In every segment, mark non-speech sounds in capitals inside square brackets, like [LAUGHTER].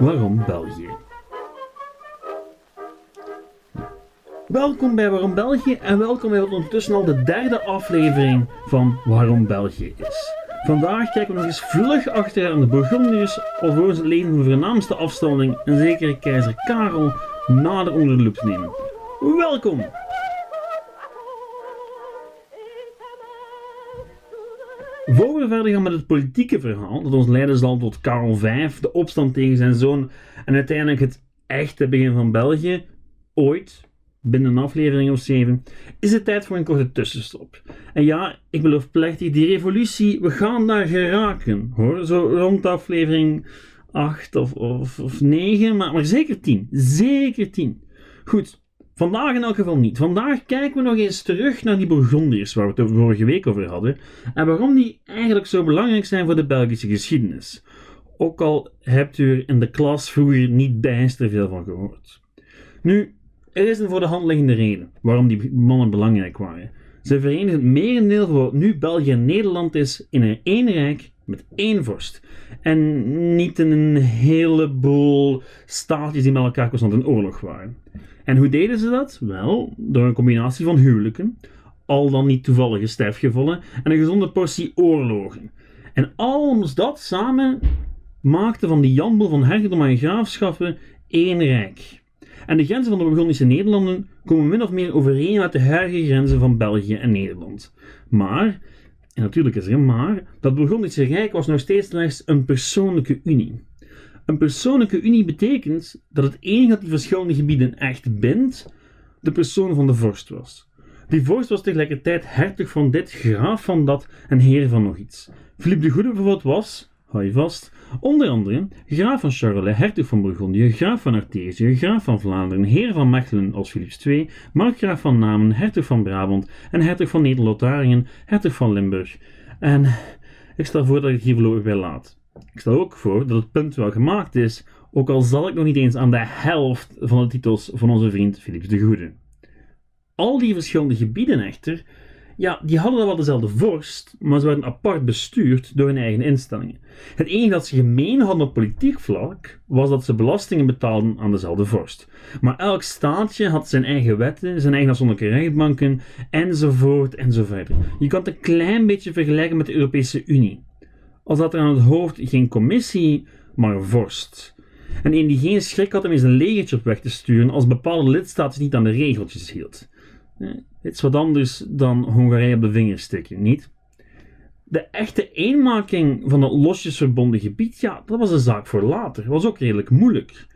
Waarom België? Welkom bij Waarom België en welkom bij wat ondertussen al de derde aflevering van Waarom België is. Vandaag kijken we nog eens vlug achter aan de Burgondiërs, alvorens het leven van de voornaamste afstammeling, een zekere keizer Karel, nader onder de loep te nemen. Welkom! Verder gaan met het politieke verhaal, dat ons leiden zal tot Karel V, de opstand tegen zijn zoon en uiteindelijk het echte begin van België, ooit, binnen een aflevering of zeven, is het tijd voor een korte tussenstop. En ja, ik beloof plechtig, die revolutie, we gaan daar geraken, hoor. Zo rond aflevering 8 of, of, of 9, maar, maar zeker 10. Zeker 10. Goed, vandaag in elk geval niet. Vandaag kijken we nog eens terug naar die Bourgondiërs waar we het vorige week over hadden. En waarom die eigenlijk zo belangrijk zijn voor de Belgische geschiedenis. Ook al hebt u er in de klas vroeger niet bijster veel van gehoord. Nu, er is een voor de hand liggende reden waarom die mannen belangrijk waren. Ze verenigen het merendeel van wat nu België en Nederland is in een één rijk met één vorst. En niet een heleboel staatjes die met elkaar constant in oorlog waren. En hoe deden ze dat? Wel, door een combinatie van huwelijken, al dan niet toevallige sterfgevallen en een gezonde portie oorlogen. En alles dat samen maakte van die jambel van hertogdom en graafschappen één rijk. En de grenzen van de Burgondische Nederlanden komen min of meer overeen met de huidige grenzen van België en Nederland. Maar, natuurlijk is er maar, dat Burgondische Rijk was nog steeds slechts een persoonlijke unie. Een persoonlijke unie betekent dat het enige dat die verschillende gebieden echt bindt, de persoon van de vorst was. Die vorst was tegelijkertijd hertog van dit, graaf van dat en heer van nog iets. Philippe de Goede bijvoorbeeld was, hou je vast, Onder andere graaf van Charolais, hertog van Bourgondië, graaf van Artesië, graaf van Vlaanderen, heer van Mechelen als Philips II, markgraaf van Namen, hertog van Brabant en hertog van Nederlotharingen, hertog van Limburg. En ik stel voor dat ik hier voorlopig bij laat. Ik stel ook voor dat het punt wel gemaakt is, ook al zal ik nog niet eens aan de helft van de titels van onze vriend Philips de Goede. Al die verschillende gebieden echter ja, die hadden wel dezelfde vorst, maar ze werden apart bestuurd door hun eigen instellingen. Het enige dat ze gemeen hadden op politiek vlak, was dat ze belastingen betaalden aan dezelfde vorst. Maar elk staatje had zijn eigen wetten, zijn eigen afzonderlijke rechtbanken, enzovoort enzovoort. Je kan het een klein beetje vergelijken met de Europese Unie. Als dat er aan het hoofd geen commissie, maar een vorst. En een die geen schrik had om eens een legertje op weg te sturen als bepaalde lidstaten niet aan de regeltjes hield. Het is wat anders dan Hongarije op de vingers steken, niet? De echte eenmaking van het losjes verbonden gebied, ja, dat was een zaak voor later. Was ook redelijk moeilijk.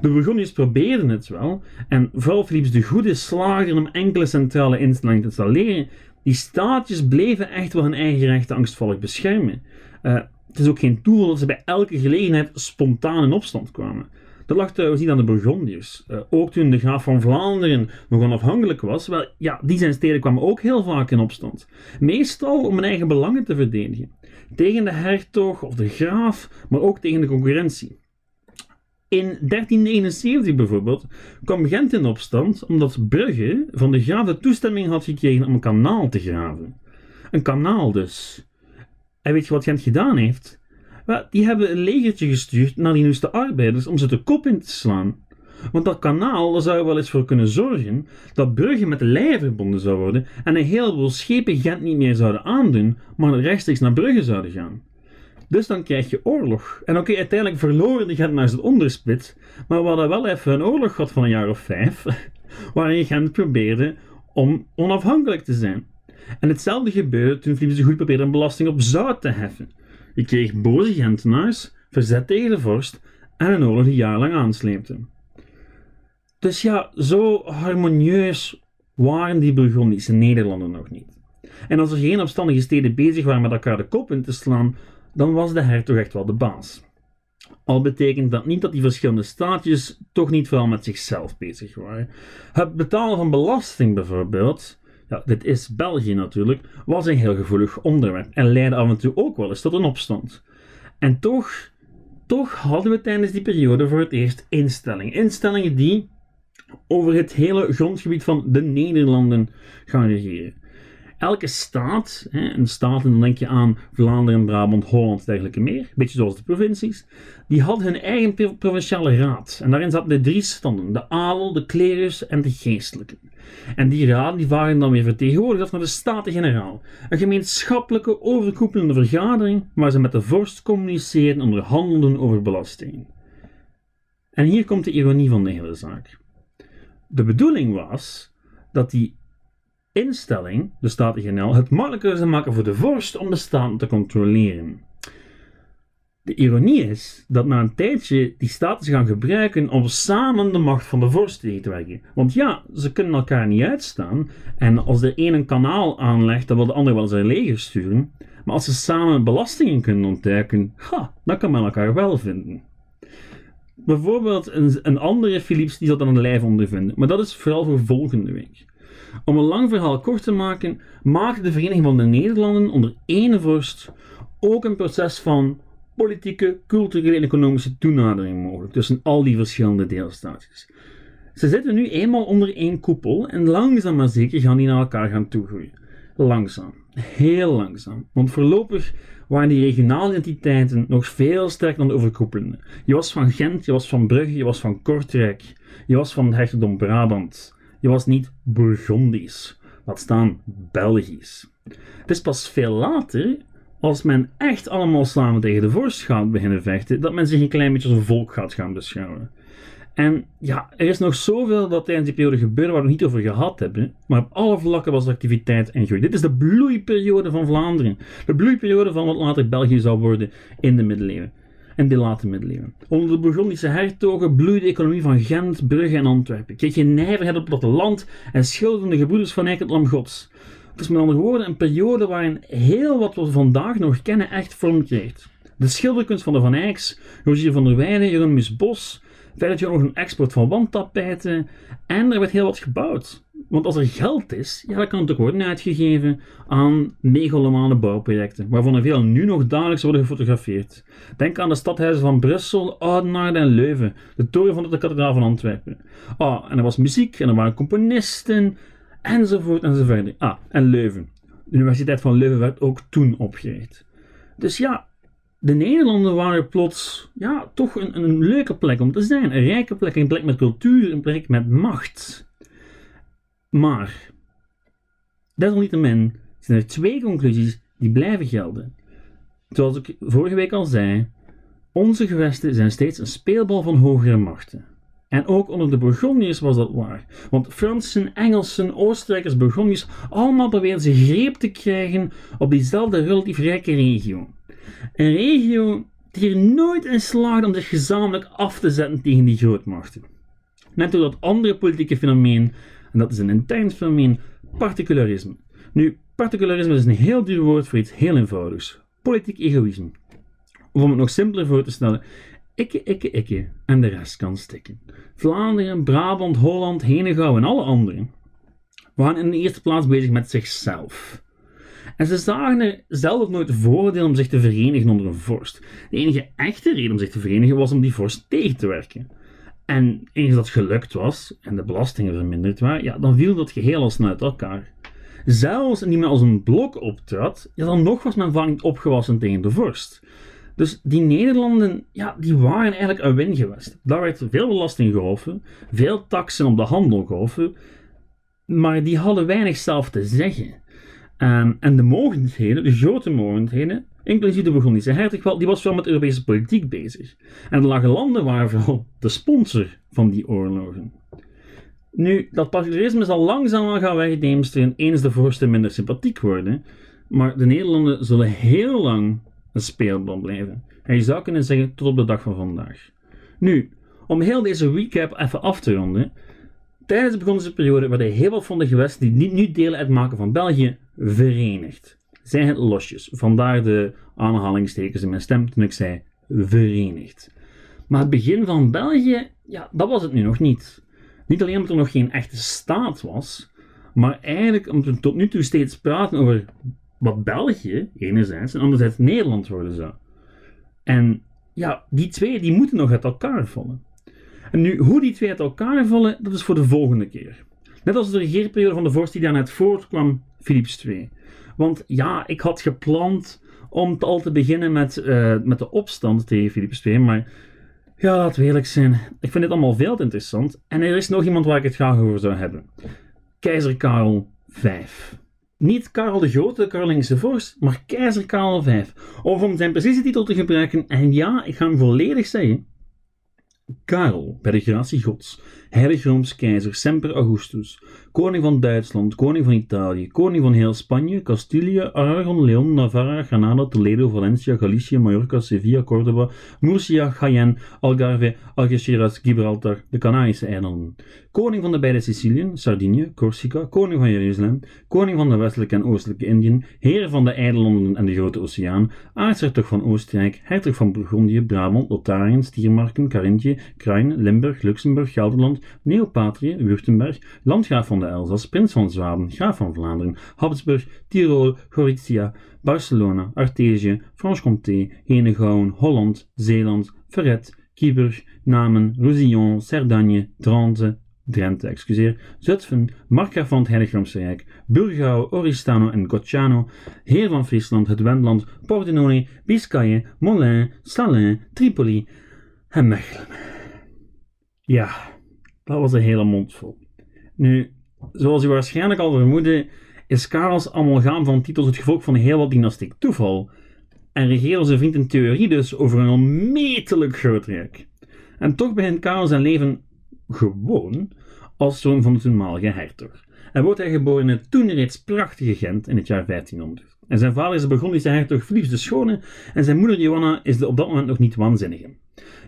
De Burgondiërs probeerden het wel, en vooral Philips de Goede slaagde om enkele centrale instellingen te installeren. Die staatjes bleven echt wel hun eigen rechten angstvallig beschermen. Uh, het is ook geen toeval dat ze bij elke gelegenheid spontaan in opstand kwamen. Dat lag trouwens niet aan de Burgondiërs. Uh, ook toen de graaf van Vlaanderen nog onafhankelijk was, wel, ja, die zijn steden kwamen ook heel vaak in opstand. Meestal om hun eigen belangen te verdedigen. Tegen de hertog of de graaf, maar ook tegen de concurrentie. In 1379 bijvoorbeeld kwam Gent in opstand omdat Brugge van de graaf de toestemming had gekregen om een kanaal te graven. Een kanaal dus. En weet je wat Gent gedaan heeft? Die hebben een legertje gestuurd naar die nieuwste arbeiders om ze de kop in te slaan. Want dat kanaal zou er wel eens voor kunnen zorgen dat Brugge met de verbonden zou worden en een heleboel schepen Gent niet meer zouden aandoen, maar rechtstreeks naar Brugge zouden gaan. Dus dan krijg je oorlog. En oké, uiteindelijk verloren de Gentenaars het onderspit, maar we hadden wel even een oorlog gehad van een jaar of vijf, [LAUGHS] waarin Gent probeerde om onafhankelijk te zijn. En hetzelfde gebeurde toen Philips Goed probeerde een belasting op zout te heffen. Je kreeg boze Gentenaars, verzet tegen de vorst en een oorlog die jarenlang aansleepte. Dus ja, zo harmonieus waren die Burgondische Nederlanden nog niet. En als er geen opstandige steden bezig waren met elkaar de kop in te slaan, dan was de hertog echt wel de baas. Al betekent dat niet dat die verschillende staatjes toch niet vooral met zichzelf bezig waren. Het betalen van belasting bijvoorbeeld ja, dit is België natuurlijk, was een heel gevoelig onderwerp en leidde af en toe ook wel eens tot een opstand. En toch, toch hadden we tijdens die periode voor het eerst instellingen. Instellingen die over het hele grondgebied van de Nederlanden gaan regeren. Elke staat, hè, een staat, en dan denk je aan Vlaanderen, Brabant, Holland, dergelijke meer, beetje zoals de provincies, die hadden hun eigen provinciale raad. En daarin zaten de drie standen, de adel, de klerus en de geestelijke. En die raden die waren dan weer vertegenwoordigd naar de Staten-Generaal. Een gemeenschappelijke overkoepelende vergadering waar ze met de vorst communiceren en onderhandelden over belastingen. En hier komt de ironie van de hele zaak. De bedoeling was dat die instelling, de Staten-Generaal, het makkelijker zou maken voor de vorst om de staten te controleren. De ironie is dat na een tijdje die staten gaan gebruiken om samen de macht van de vorst tegen te werken. Want ja, ze kunnen elkaar niet uitstaan. En als de ene een kanaal aanlegt, dan wil de ander wel zijn leger sturen. Maar als ze samen belastingen kunnen ontduiken, ha, dan kan men elkaar wel vinden. Bijvoorbeeld een, een andere Philips die zal dan een lijf ondervinden. Maar dat is vooral voor volgende week. Om een lang verhaal kort te maken, maakte de Vereniging van de Nederlanden onder één vorst ook een proces van politieke, culturele en economische toenadering mogelijk tussen al die verschillende deelstaatjes. Ze zitten nu eenmaal onder één koepel en langzaam maar zeker gaan die naar elkaar gaan toegroeien. Langzaam, heel langzaam. Want voorlopig waren die regionale identiteiten nog veel sterker dan de overkoepelende. Je was van Gent, je was van Brugge, je was van Kortrijk, je was van het hertogdom Brabant. Je was niet Burgondisch, laat staan Belgisch. Het is pas veel later, als men echt allemaal samen tegen de vorst gaat beginnen vechten, dat men zich een klein beetje als een volk gaat gaan beschouwen. En ja, er is nog zoveel dat tijdens die periode gebeurde waar we het niet over gehad hebben, maar op alle vlakken was activiteit en groei. Dit is de bloeiperiode van Vlaanderen. De bloeiperiode van wat later België zou worden in de middeleeuwen en de late middeleeuwen. Onder de Burgondische hertogen bloeide de economie van Gent, Brugge en Antwerpen. Kreeg je nijverheid op het platteland en schilderden de gebroeders van Eyck het Lam Gods. Het is met andere woorden een periode waarin heel wat we vandaag nog kennen echt vorm kreeg. De schilderkunst van de Van Eycks, Rogier van der Weijden, Jeronimus Bos, verder nog een export van wandtapijten en er werd heel wat gebouwd. Want als er geld is, ja, dan kan het ook worden uitgegeven aan megalomane bouwprojecten, waarvan er veel nu nog dagelijks worden gefotografeerd. Denk aan de stadhuizen van Brussel, Oudenaarde en Leuven, de toren van de kathedraal van Antwerpen. Ah, en er was muziek en er waren componisten, enzovoort enzovoort. Ah, en Leuven. De Universiteit van Leuven werd ook toen opgericht. Dus ja, de Nederlanden waren plots ja, toch een, een leuke plek om te zijn. Een rijke plek, een plek met cultuur, een plek met macht. Maar, desalniettemin zijn er twee conclusies die blijven gelden. Zoals ik vorige week al zei, onze gewesten zijn steeds een speelbal van hogere machten. En ook onder de Burgondiërs was dat waar. Want Fransen, Engelsen, Oostenrijkers, Burgondiërs, allemaal probeerden ze greep te krijgen op diezelfde relatief rijke regio. Een regio die er nooit in slaagde om zich gezamenlijk af te zetten tegen die grootmachten. Net door dat andere politieke fenomeen en dat is een intern fenomeen, particularisme. Nu, particularisme is een heel duur woord voor iets heel eenvoudigs. Politiek egoïsme. Of om het nog simpeler voor te stellen, ikke, ikke, ikke en de rest kan stikken. Vlaanderen, Brabant, Holland, Henegouw en alle anderen waren in de eerste plaats bezig met zichzelf. En ze zagen er zelf nooit voordeel om zich te verenigen onder een vorst. De enige echte reden om zich te verenigen was om die vorst tegen te werken. En eens dat gelukt was en de belastingen verminderd waren, ja, dan viel dat geheel al snel uit elkaar. Zelfs indien men als een blok optrad, ja, dan nog was men vaak niet opgewassen tegen de vorst. Dus die Nederlanden, ja, die waren eigenlijk een win geweest. Daar werd veel belasting gehoven, veel taxen op de handel gehoven, maar die hadden weinig zelf te zeggen. Ehm, en de mogendheden, de grote mogendheden, inclusief de Burgondische hertog, die was wel met Europese politiek bezig. En de lage landen waren vooral de sponsor van die oorlogen. Nu, dat particularisme zal langzaam gaan wegdemsteren eens de vorsten minder sympathiek worden, maar de Nederlanden zullen heel lang een speelbal blijven. En je zou kunnen zeggen tot op de dag van vandaag. Nu, om heel deze recap even af te ronden. Tijdens de Burgondische periode werden heel wat van de gewesten die niet nu deel uitmaken van België verenigd zijn het losjes. Vandaar de aanhalingstekens in mijn stem toen ik zei verenigd. Maar het begin van België, ja, dat was het nu nog niet. Niet alleen omdat er nog geen echte staat was, maar eigenlijk omdat we tot nu toe steeds praten over wat België enerzijds en anderzijds Nederland worden zou. En ja, die twee die moeten nog uit elkaar vallen. En nu, hoe die twee uit elkaar vallen, dat is voor de volgende keer. Net als de regeerperiode van de vorst die daarnet voortkwam Philips II. Want ja, ik had gepland om al te beginnen met, uh, met de opstand tegen Philips II, maar ja, laten we eerlijk zijn. Ik vind dit allemaal veel te interessant. En er is nog iemand waar ik het graag over zou hebben. Keizer Karel V. Niet Karel de Grote, Karolingse vorst, maar keizer Karel V. Of om zijn precieze titel te gebruiken, en ja, ik ga hem volledig zeggen. Karel, bij de gratie gods, heilig Rooms keizer Semper Augustus, koning van Duitsland, koning van Italië, koning van heel Spanje, Castilië, Aragon, Leon, Navarra, Granada, Toledo, Valencia, Galicië, Mallorca, Sevilla, Córdoba, Murcia, Cayenne, Algarve, Algeciras, Gibraltar, de Canarische eilanden. Koning van de beide Siciliën, Sardinië, Corsica, koning van Jeruzalem, koning van de westelijke en oostelijke Indiën, heer van de eilanden en de Grote Oceaan, aartshertog van Oostenrijk, hertog van Burgondië, Brabant, Lotharingen, Stiermarken, Carinthië, Kruin, Limburg, Luxemburg, Gelderland, Neopatrië, Württemberg, landgraaf van de Elzas, prins van Zwaben, graaf van Vlaanderen, Habsburg, Tirol, Gorizia, Barcelona, Artesië, Franche-Comté, Henegouwen, Holland, Zeeland, Verret, Kieburg, Namen, Roussillon, Cerdagne, Drenthe, Drenthe, excuseer, Zutphen, markgraaf van het Heiligdomse Rijk, Burgau, Oristano en Gocciano, heer van Friesland, het Wendland, Pordenone, Biscaye, Moulins, Salins, Tripoli en Mechelen. Ja, dat was een hele mond vol. Nu, zoals u waarschijnlijk al vermoedde, is Karels amalgaam van titels het gevolg van heel wat dynastiek toeval en regeert onze vriend in theorie dus over een onmetelijk groot rijk. En toch begint Karel zijn leven gewoon als zoon van de toenmalige hertog. En wordt hij geboren in het toen reeds prachtige Gent in het jaar 1500. En zijn vader is de Burgondische hertog Philips de Schone en zijn moeder Johanna is de op dat moment nog niet waanzinnige.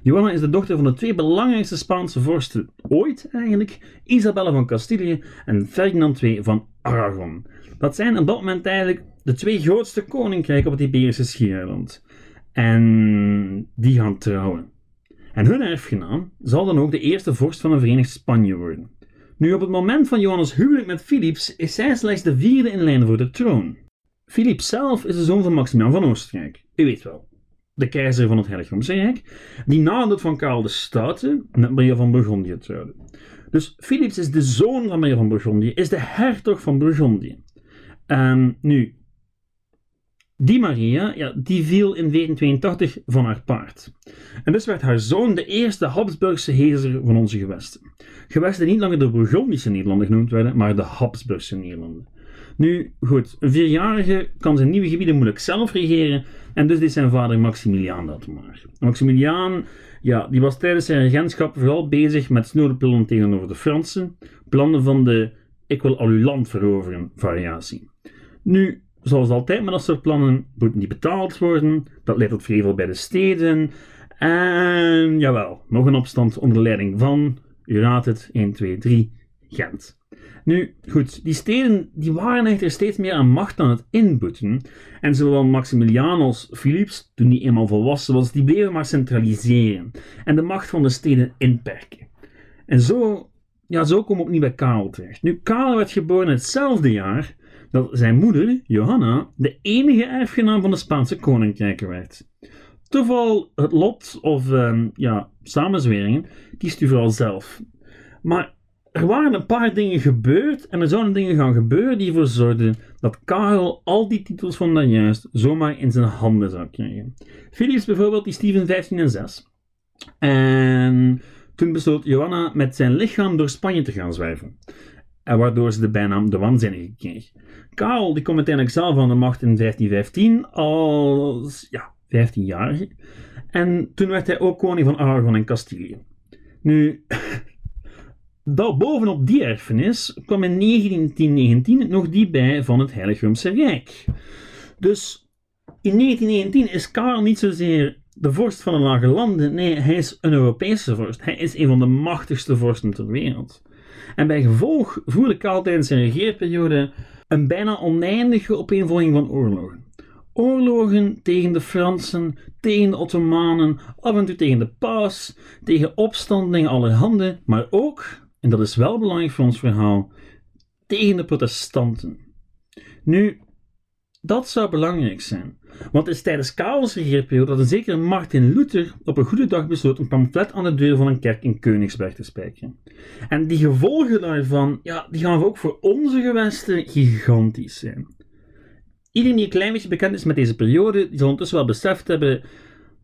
Johanna is de dochter van de twee belangrijkste Spaanse vorsten ooit eigenlijk, Isabella van Castilië en Ferdinand II van Aragon. Dat zijn op dat moment eigenlijk de twee grootste koninkrijken op het Iberische schiereiland. En die gaan trouwen. En hun erfgenaam zal dan ook de eerste vorst van een Verenigd Spanje worden. Nu, op het moment van Johannes huwelijk met Philips is zij slechts de vierde in lijn voor de troon. Philips zelf is de zoon van Maximilian van Oostenrijk. U weet wel, de keizer van het Heiligdomse Rijk, die na van Karel de Stoute met Maria van Burgondië trouwde. Dus Philips is de zoon van Maria van Burgondië, is de hertog van Burgondië. En nu, die Maria, ja, die viel in 1482 van haar paard. En dus werd haar zoon de eerste Habsburgse heerser van onze gewesten. Gewesten die niet langer de Burgondische Nederlanden genoemd werden, maar de Habsburgse Nederlanden. Nu, goed, een vierjarige kan zijn nieuwe gebieden moeilijk zelf regeren, en dus deed zijn vader Maximiliaan dat maar. Maximiliaan, ja, die was tijdens zijn regentschap vooral bezig met snoerplannen tegenover de Fransen, plannen van de ik wil al uw land veroveren variatie. Nu, zoals altijd met dat soort plannen, moeten die betaald worden, dat leidt tot vrevel bij de steden, en jawel, nog een opstand onder leiding van, u raadt het, 1, 2, 3, Gent. Nu, goed, die steden die waren echter steeds meer aan macht aan het inboeten. En zowel Maximilian als Philips, toen die eenmaal volwassen was, die bleven maar centraliseren en de macht van de steden inperken. En zo, ja, zo we opnieuw bij Karel terecht. Nu, Karel werd geboren hetzelfde jaar dat zijn moeder, Johanna, de enige erfgenaam van de Spaanse koninkrijken werd. Toeval, het lot of um, ja, samenzweringen kiest u vooral zelf. Maar er waren een paar dingen gebeurd en er zouden dingen gaan gebeuren die ervoor zorgden dat Karel al die titels van dan juist zomaar in zijn handen zou krijgen. Philips bijvoorbeeld, die Steven 15 en 6. En toen besloot Johanna met zijn lichaam door Spanje te gaan zwerven. En waardoor ze de bijnaam de Waanzinnige kreeg. Karel die kwam uiteindelijk zelf aan de macht in 1515 als ja, 15-jarige. En toen werd hij ook koning van Aragon en Castilië. Nu, [LAUGHS] bovenop die erfenis kwam in 1919 nog die bij van het Heilig Rijk. Dus in 1919 is Karel niet zozeer de vorst van de lage landen, nee, hij is een Europese vorst. Hij is een van de machtigste vorsten ter wereld. En bij gevolg voerde Karel tijdens zijn regeerperiode een bijna oneindige opeenvolging van oorlogen. Oorlogen tegen de Fransen, tegen de Ottomanen, af en toe tegen de paus, tegen opstandelingen allerhande, maar ook en dat is wel belangrijk voor ons verhaal, tegen de protestanten. Nu, Dat zou belangrijk zijn. Want het is tijdens Karels regeerperiode dat een zekere Martin Luther op een goede dag besloot een pamflet aan de deur van een kerk in Königsberg te spijkeren. En die gevolgen daarvan, ja, die gaan ook voor onze gewesten gigantisch zijn. Iedereen die een klein beetje bekend is met deze periode, die zal ondertussen wel beseft hebben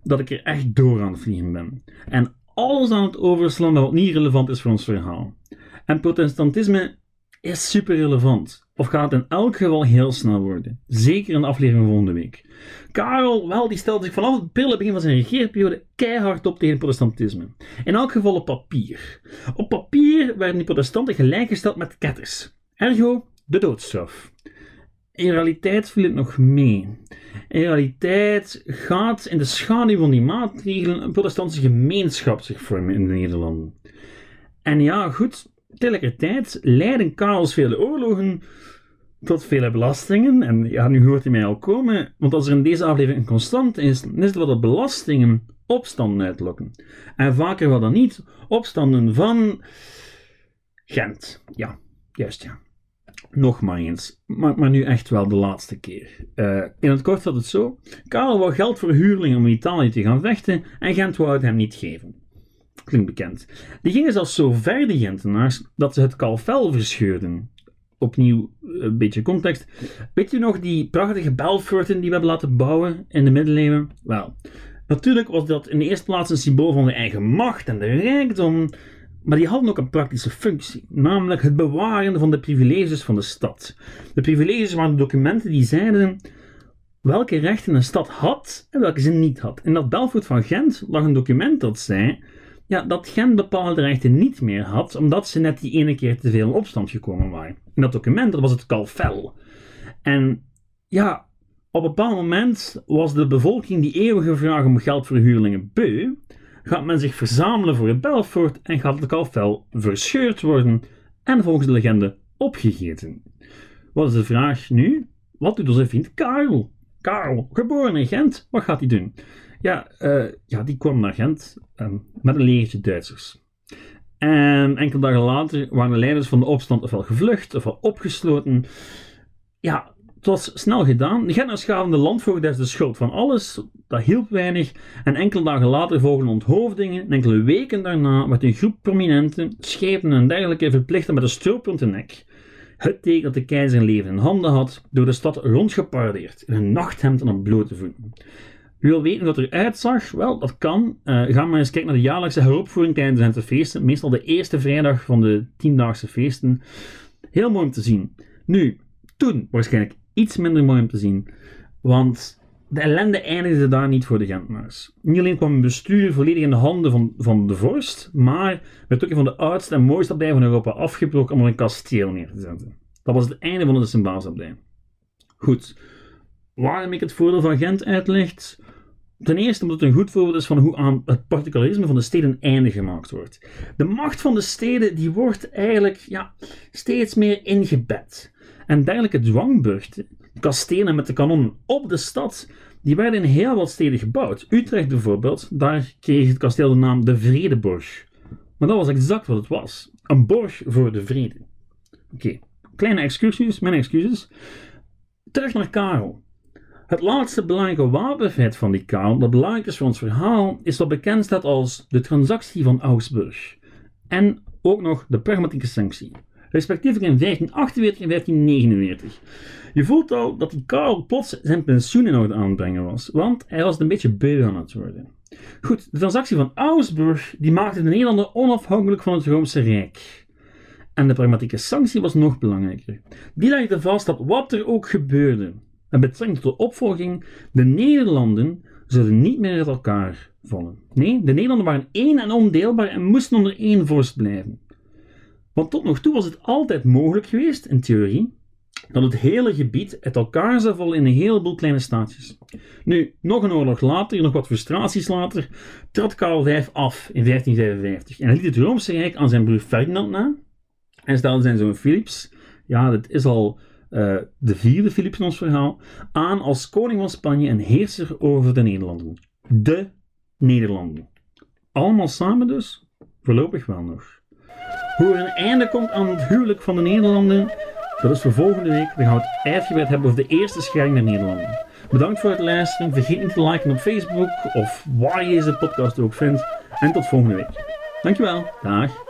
dat ik er echt door aan het vliegen ben. En alles aan het overslaan wat niet relevant is voor ons verhaal. En protestantisme is super relevant. Of gaat het in elk geval heel snel worden. Zeker in de aflevering volgende week. Karel, wel, die stelde zich vanaf het begin van zijn regeerperiode keihard op tegen protestantisme. In elk geval op papier. Op papier werden die protestanten gelijkgesteld met ketters. Ergo, de doodstraf. In realiteit viel het nog mee. In realiteit gaat in de schaduw van die maatregelen een protestantse gemeenschap zich vormen in de Nederlanden. En ja, goed, tegelijkertijd leiden Karels vele oorlogen tot vele belastingen. En ja, nu hoort hij mij al komen, want als er in deze aflevering een constant is, dan is het wat dat belastingen opstanden uitlokken. En vaker wat dan niet, opstanden van Gent. Ja, juist ja. Nog maar eens, maar, nu echt wel de laatste keer. Uh, in het kort had het zo: Karel wou geld voor huurlingen om in Italië te gaan vechten en Gent wou het hem niet geven. Klinkt bekend. Die gingen zelfs zo ver, de Gentenaars, dat ze het kalvel verscheurden. Opnieuw een beetje context. Weet u nog die prachtige Belforten die we hebben laten bouwen in de middeleeuwen? Wel, natuurlijk was dat in de eerste plaats een symbool van de eigen macht en de rijkdom. Maar die hadden ook een praktische functie, namelijk het bewaren van de privileges van de stad. De privileges waren documenten die zeiden welke rechten een stad had en welke ze niet had. In dat Belfort van Gent lag een document dat zei ja, dat Gent bepaalde rechten niet meer had, omdat ze net die ene keer te veel in opstand gekomen waren. In dat document, was het kalvel. En ja, op een bepaald moment was de bevolking die eeuwige vraag om geld voor huurlingen beu, gaat men zich verzamelen voor het Belfort en gaat het kalvel verscheurd worden en volgens de legende opgegeten. Wat is de vraag nu? Wat doet onze vriend Karel? Karel, geboren in Gent, wat gaat hij doen? Ja, uh, ja, die kwam naar Gent um, met een legertje Duitsers. En enkele dagen later waren de leiders van de opstand ofwel gevlucht ofwel opgesloten. Ja, het was snel gedaan. De Genters gaven de landvoogders de schuld van alles. Dat hielp weinig. En enkele dagen later volgden onthoofdingen. En enkele weken daarna werd een groep prominenten, schepen en dergelijke verplicht met een stroop rond de nek. Het teken dat de keizer een leven in handen had, door de stad rondgeparadeerd, in een nachthemd en op blote voeten. U wil weten hoe dat eruit zag? Wel, dat kan. Uh, ga maar eens kijken naar de jaarlijkse heropvoering tijdens de feesten. Meestal de eerste vrijdag van de tiendaagse feesten. Heel mooi om te zien. Nu, toen waarschijnlijk iets minder mooi om te zien. Want de ellende eindigde daar niet voor de Gentenaars. Niet alleen kwam het bestuur volledig in de handen van, van de vorst, maar werd ook een van de oudste en mooiste abdijen van Europa afgebroken om er een kasteel neer te zetten. Dat was het einde van de Sint-Baasabdij. Goed, waarom ik het voordeel van Gent uitleg? Ten eerste omdat het een goed voorbeeld is van hoe aan het particularisme van de steden een einde gemaakt wordt. De macht van de steden die wordt eigenlijk ja, steeds meer ingebed. En dergelijke dwangburchten, kastelen met de kanonnen op de stad, die werden in heel wat steden gebouwd. Utrecht bijvoorbeeld, daar kreeg het kasteel de naam de Vredeborg. Maar dat was exact wat het was. Een borg voor de vrede. Oké, kleine excursies, mijn excuses. Terug naar Karel. Het laatste belangrijke wapenfeit van die kaal, dat belangrijk is voor ons verhaal, is wat bekend staat als de transactie van Augsburg. En ook nog de pragmatieke sanctie. Respectievelijk in 1548 en 1549. Je voelt al dat die Karel plots zijn pensioen in orde aanbrengen was, want hij was een beetje beu aan het worden. Goed, de transactie van Augsburg die maakte de Nederlanden onafhankelijk van het Romeinse Rijk. En de pragmatieke sanctie was nog belangrijker. Die legde vast dat wat er ook gebeurde, en betrekking tot de opvolging, de Nederlanden zullen niet meer uit elkaar vallen. Nee, de Nederlanden waren één en ondeelbaar en moesten onder één vorst blijven. Want tot nog toe was het altijd mogelijk geweest, in theorie, dat het hele gebied uit elkaar zou vallen in een heleboel kleine staatjes. Nu, nog een oorlog later, nog wat frustraties later, trad Karel V af in 1555 en hij liet het Roomse Rijk aan zijn broer Ferdinand na en stelde zijn zoon Philips, ja, dat is al uh, de vierde Philips in ons verhaal, aan als koning van Spanje en heerser over de Nederlanden. De Nederlanden. Allemaal samen dus? Voorlopig wel nog. Hoe er een einde komt aan het huwelijk van de Nederlanden, Dat is voor volgende week. Dan gaan we het uitgebreid hebben over de eerste scheiding naar Nederland. Bedankt voor het luisteren. Vergeet niet te liken op Facebook of waar je deze podcast ook vindt. En tot volgende week. Dankjewel. Dag.